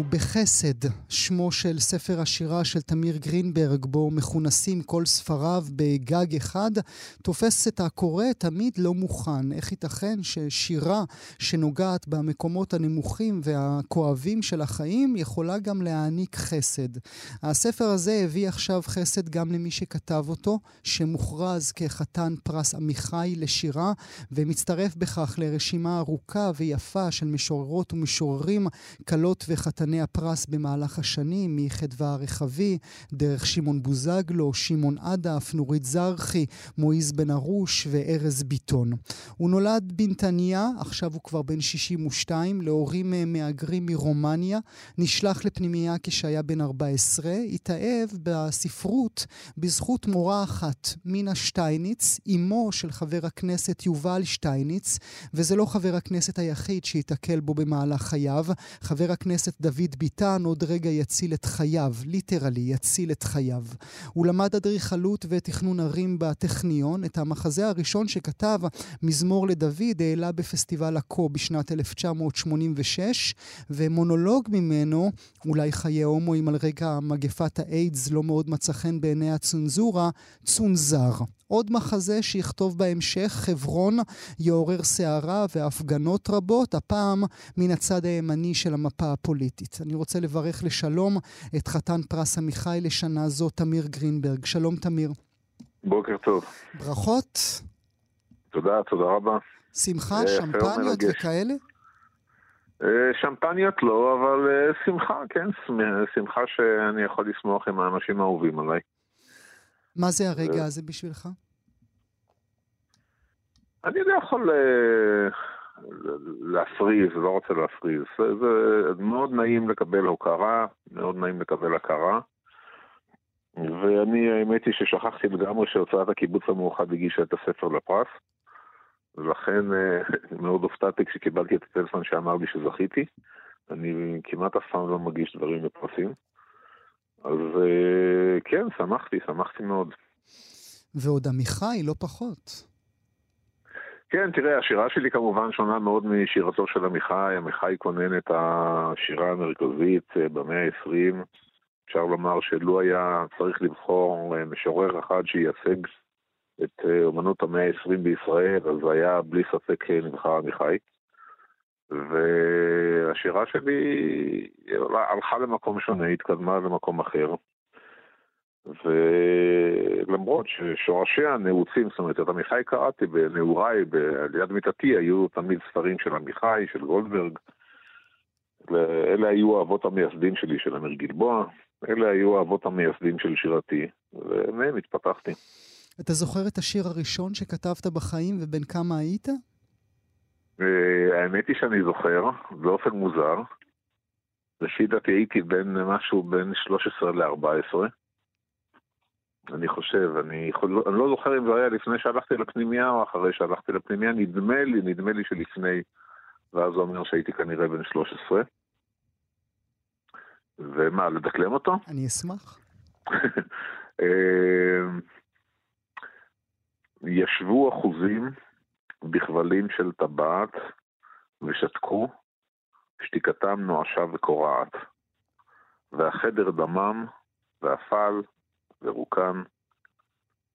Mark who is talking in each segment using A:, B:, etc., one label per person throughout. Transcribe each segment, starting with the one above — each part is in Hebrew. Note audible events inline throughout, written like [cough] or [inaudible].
A: בחסד, שמו של ספר השירה של תמיר גרינברג, בו מכונסים כל ספריו בגג אחד, תופס את הקורא תמיד לא מוכן. איך ייתכן ששירה שנוגעת במקומות הנמוכים והכואבים של החיים, יכולה גם להעניק חסד. הספר הזה הביא עכשיו חסד גם למי שכתב אותו, שמוכרז כחתן פרס עמיחי לשירה, ומצטרף בכך לרשימה ארוכה ויפה של משוררות ומשוררים, כלות וחתני הפרס במהלך השנים, מחדווה הרחבי, דרך שמעון בוזגלו, שמעון עדף, נורית זרחי, מועיז בן ארוש וארז ביטון. הוא נולד בנתניה, עכשיו הוא כבר בן 62, להורים אה, מהגרים מרומניה, נשלח לפנימייה כשהיה בן 14, התאהב בספרות בזכות מורה אחת, מינה שטייניץ, אמו של חבר הכנסת יובל שטייניץ, וזה לא חבר הכנסת היחיד שייתקל בו במהלך חייו, חבר הכנסת דוד ביטן עוד רגע יציל את חייו, ליטרלי יציל את חייו. הוא למד אדריכלות ותכנון ערים בטכניון. את המחזה הראשון שכתב, מזמור לדוד, העלה בפסטיבל עכו בשנת 1986, ומונולוג ממנו, אולי חיי הומואים על רקע מגפת האיידס לא מאוד מצא חן בעיני הצנזורה, צונזר. עוד מחזה שיכתוב בהמשך, חברון יעורר סערה והפגנות רבות, הפעם מן הצד הימני של המפה הפוליטית. אני רוצה לברך לשלום את חתן פרס עמיחי לשנה זו, תמיר גרינברג. שלום תמיר.
B: בוקר טוב.
A: ברכות.
B: תודה, תודה רבה.
A: שמחה, אה, שמפניות וכאלה?
B: אה, שמפניות לא, אבל אה, שמחה, כן, שמחה שאני יכול לשמוח עם האנשים האהובים עליי.
A: מה זה הרגע הזה בשבילך?
B: אני לא יכול אה, להפריז, לא רוצה להפריז. זה מאוד נעים לקבל הוקרה, מאוד נעים לקבל הכרה. ואני, האמת היא ששכחתי לגמרי שהוצאת הקיבוץ המאוחד הגישה את הספר לפרס. ולכן אה, [laughs] מאוד הופתעתי כשקיבלתי את הטלפון שאמר לי שזכיתי. אני כמעט אף פעם לא מגיש דברים בפרסים. אז אה, כן, שמחתי, שמחתי מאוד.
A: ועוד עמיחי, לא פחות.
B: כן, תראה, השירה שלי כמובן שונה מאוד משירתו של עמיחי. עמיחי כונן את השירה המרכזית אה, במאה ה-20. אפשר לומר שלו היה צריך לבחור אה, משורר אחד שייצג את אומנות המאה ה-20 בישראל, אז היה בלי ספק נבחר עמיחי. והשירה שלי הלכה למקום שונה, התקדמה למקום אחר. ולמרות ששורשיה נעוצים, זאת אומרת, את עמיחי קראתי בנעוריי, ליד מיטתי, היו תמיד ספרים של עמיחי, של גולדברג. אלה היו האבות המייסדים שלי, של אמיר גלבוע. אלה היו האבות המייסדים של שירתי, ומהם התפתחתי.
A: אתה זוכר את השיר הראשון שכתבת בחיים ובן כמה היית?
B: האמת היא שאני זוכר, באופן מוזר. לפי דעתי הייתי בין משהו בין 13 ל-14. אני חושב, אני, יכול, אני לא זוכר אם זה היה לפני שהלכתי לפנימייה או אחרי שהלכתי לפנימייה, נדמה לי, נדמה לי שלפני, ואז זה אומר שהייתי כנראה בן 13. ומה, לדקלם אותו?
A: אני אשמח. [laughs]
B: אה, ישבו אחוזים בכבלים של טבעת ושתקו, שתיקתם נואשה וקורעת. והחדר דמם, ואפל, ורוקן,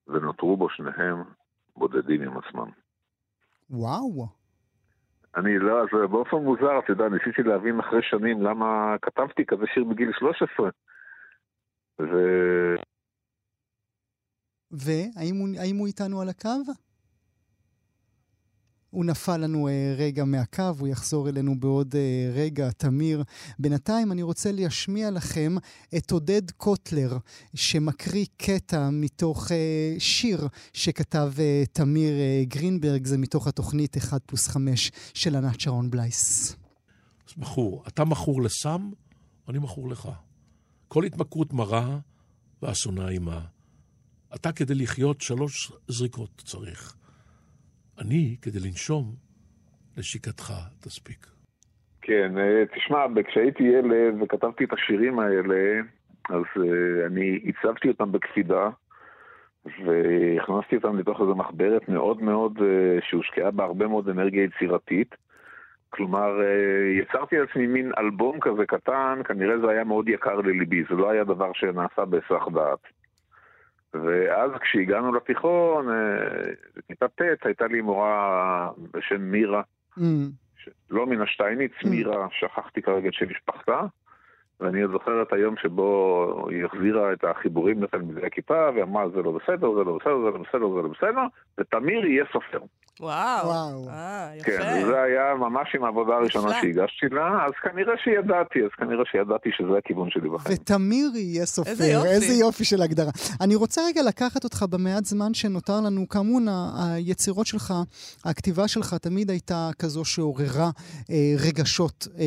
B: ונותרו בו שניהם בודדים עם עצמם.
A: וואו.
B: אני לא, אז באופן מוזר, אתה יודע, ניסיתי להבין אחרי שנים למה כתבתי כזה שיר בגיל 13. ו...
A: והאם הוא, הוא איתנו על הקו? הוא נפל לנו uh, רגע מהקו, הוא יחזור אלינו בעוד uh, רגע, תמיר. בינתיים אני רוצה להשמיע לכם את עודד קוטלר, שמקריא קטע מתוך uh, שיר שכתב uh, תמיר uh, גרינברג, זה מתוך התוכנית 1 פלוס 5 של ענת שרון בלייס.
C: אז מכור, אתה מכור לסם, אני מכור לך. כל התמכרות מרה ואסונה עימה. אתה כדי לחיות שלוש זריקות צריך. אני, כדי לנשום, לשיקתך תספיק.
B: כן, אה, תשמע, כשהייתי ילד וכתבתי את השירים האלה, אז uh, אני הצבתי אותם בקפידה, והכנסתי אותם לתוך איזו מחברת מאוד מאוד, uh, שהושקעה בה הרבה מאוד אנרגיה יצירתית, כלומר, אה, יצרתי לעצמי מין אלבום כזה קטן, כנראה זה היה מאוד יקר לליבי, זה לא היה דבר שנעשה בהיסח דעת. ואז כשהגענו לתיכון, בכיתה ט', הייתה לי מורה בשם מירה, mm. לא מן השטייניץ, mm. מירה, שכחתי כרגע את שם משפחתה, ואני זוכר את היום שבו היא החזירה את החיבורים לתלמידי הכיתה, ואמרה זה לא בסדר, זה לא בסדר, זה לא בסדר, זה לא בסדר, ותמיר יהיה סופר.
D: וואו, וואו. אה, יפה.
B: כן, וזה היה ממש עם העבודה הראשונה שהגשתי לה, אז כנראה שידעתי, אז כנראה שידעתי שזה הכיוון שלי בחיים.
A: ותמיר יהיה סופר, איזה יופי. איזה יופי של הגדרה. אני רוצה רגע לקחת אותך במעט זמן שנותר לנו, כאמור, היצירות שלך, הכתיבה שלך תמיד הייתה כזו שעוררה אה, רגשות אה,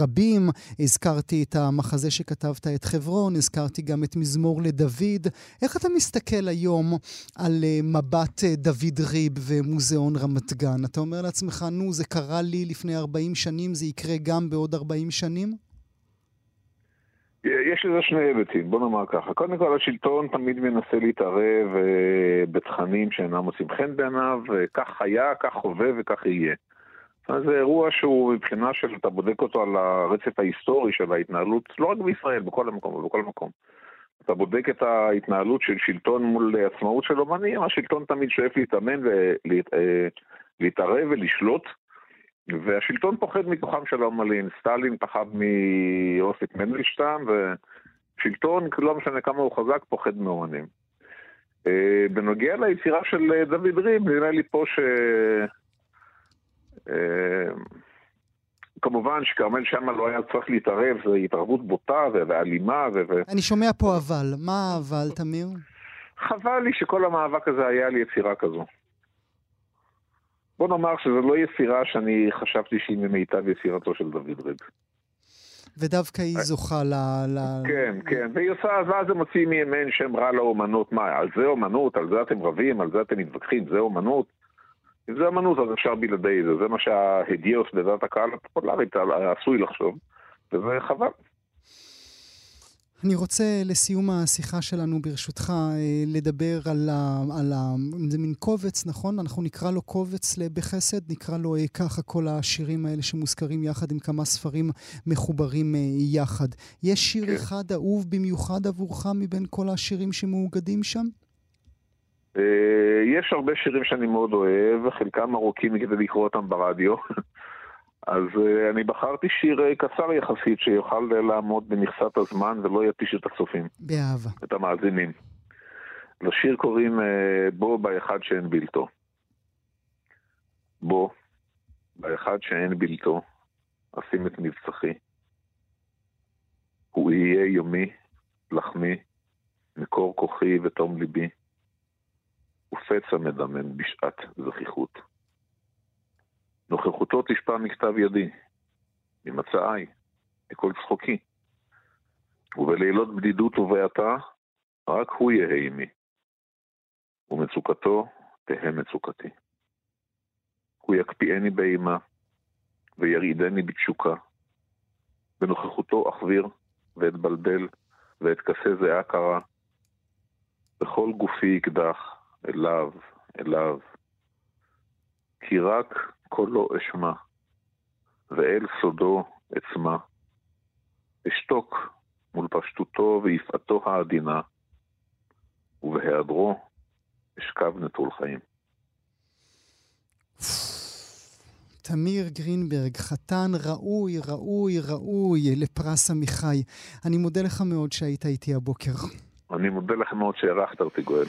A: רבים. הזכרתי את המחזה שכתבת, את חברון, הזכרתי גם את מזמור לדוד. איך אתה מסתכל היום על אה, מבט אה, דוד ריב ומוזיאון? במוזיאון רמת גן. אתה אומר לעצמך, נו, זה קרה לי לפני 40 שנים, זה יקרה גם בעוד 40 שנים?
B: יש לזה שני היבטים, בוא נאמר ככה. קודם כל, השלטון תמיד מנסה להתערב uh, בתכנים שאינם מוצאים חן בעיניו, וכך היה, כך הווה וכך יהיה. אז זה אירוע שהוא מבחינה של, אתה בודק אותו על הרצף ההיסטורי של ההתנהלות, לא רק בישראל, בכל המקום, בכל מקום. אתה בודק את ההתנהלות של שלטון מול עצמאות של אומנים, השלטון תמיד שואף להתאמן ולהתערב אה, ולשלוט, והשלטון פוחד מכוחם של האומנים. סטלין פחד מאוסף מנדלשטיין, ושלטון, לא משנה כמה הוא חזק, פוחד מאומנים. אה, בנוגע ליצירה של דוד ריב, נראה לי פה ש... כמובן שכרמל שאמה לא היה צריך להתערב, זו התערבות בוטה ואלימה. ו...
A: אני שומע פה אבל. מה האבל, תמיר?
B: חבל לי שכל המאבק הזה היה על יצירה כזו. בוא נאמר שזו לא יצירה שאני חשבתי שהיא ממיטב יצירתו של דוד ריב.
A: ודווקא היא זוכה ל... ל...
B: כן, כן, והיא עושה, ואז הם מוציאים מימין שם רע לאומנות. מה, על זה אומנות? על זה אתם רבים? על זה אתם מתווכחים? זה אומנות? אם זה אמנות, אז אפשר בלעדי זה. זה מה שההדיוס בדעת הקהל הפופולרית עשוי לחשוב, וזה חבל.
A: אני רוצה לסיום השיחה שלנו, ברשותך, אה, לדבר על ה... על ה... זה מין קובץ, נכון? אנחנו נקרא לו קובץ בחסד, נקרא לו אה, ככה כל השירים האלה שמוזכרים יחד עם כמה ספרים מחוברים אה, יחד. יש שיר כן. אחד אהוב במיוחד עבורך מבין כל השירים שמאוגדים שם?
B: אה, יש הרבה שירים שאני מאוד אוהב, חלקם ארוכים כדי לקרוא אותם ברדיו. [laughs] אז uh, אני בחרתי שיר uh, קצר יחסית, שיוכל לעמוד במכסת הזמן ולא יתיש את הצופים.
A: באהבה.
B: את המאזינים. לשיר קוראים בו באחד שאין בלתו. בו, באחד שאין בלתו, אשים את מבצחי. הוא יהיה יומי, לחמי, מקור כוחי ותום ליבי. ופצע מדמם בשעת זכיחות. נוכחותו תשפע מכתב ידי, ממצאי, מכל צחוקי. ובלילות בדידות ובעתה, רק הוא יהא עמי. ומצוקתו תהא מצוקתי. הוא יקפיאני באימה, וירעידני בתשוקה. בנוכחותו אחביר, ואתבלבל, ואתכסה זיעה קרה. בכל גופי אקדח, אליו, אליו. כי רק קולו אשמע, ואל סודו אצמא. אשתוק מול פשטותו ויפעתו העדינה, ובהיעדרו אשכב נטול חיים.
A: תמיר גרינברג, חתן ראוי, ראוי, ראוי לפרס עמיחי. אני מודה לך מאוד שהיית איתי הבוקר.
B: אני מודה לך מאוד שהערכת אותי, גואל.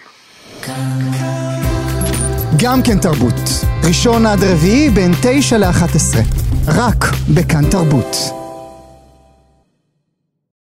A: גם כן תרבות. ראשון עד רביעי בין תשע לאחת עשרה. רק בכאן תרבות.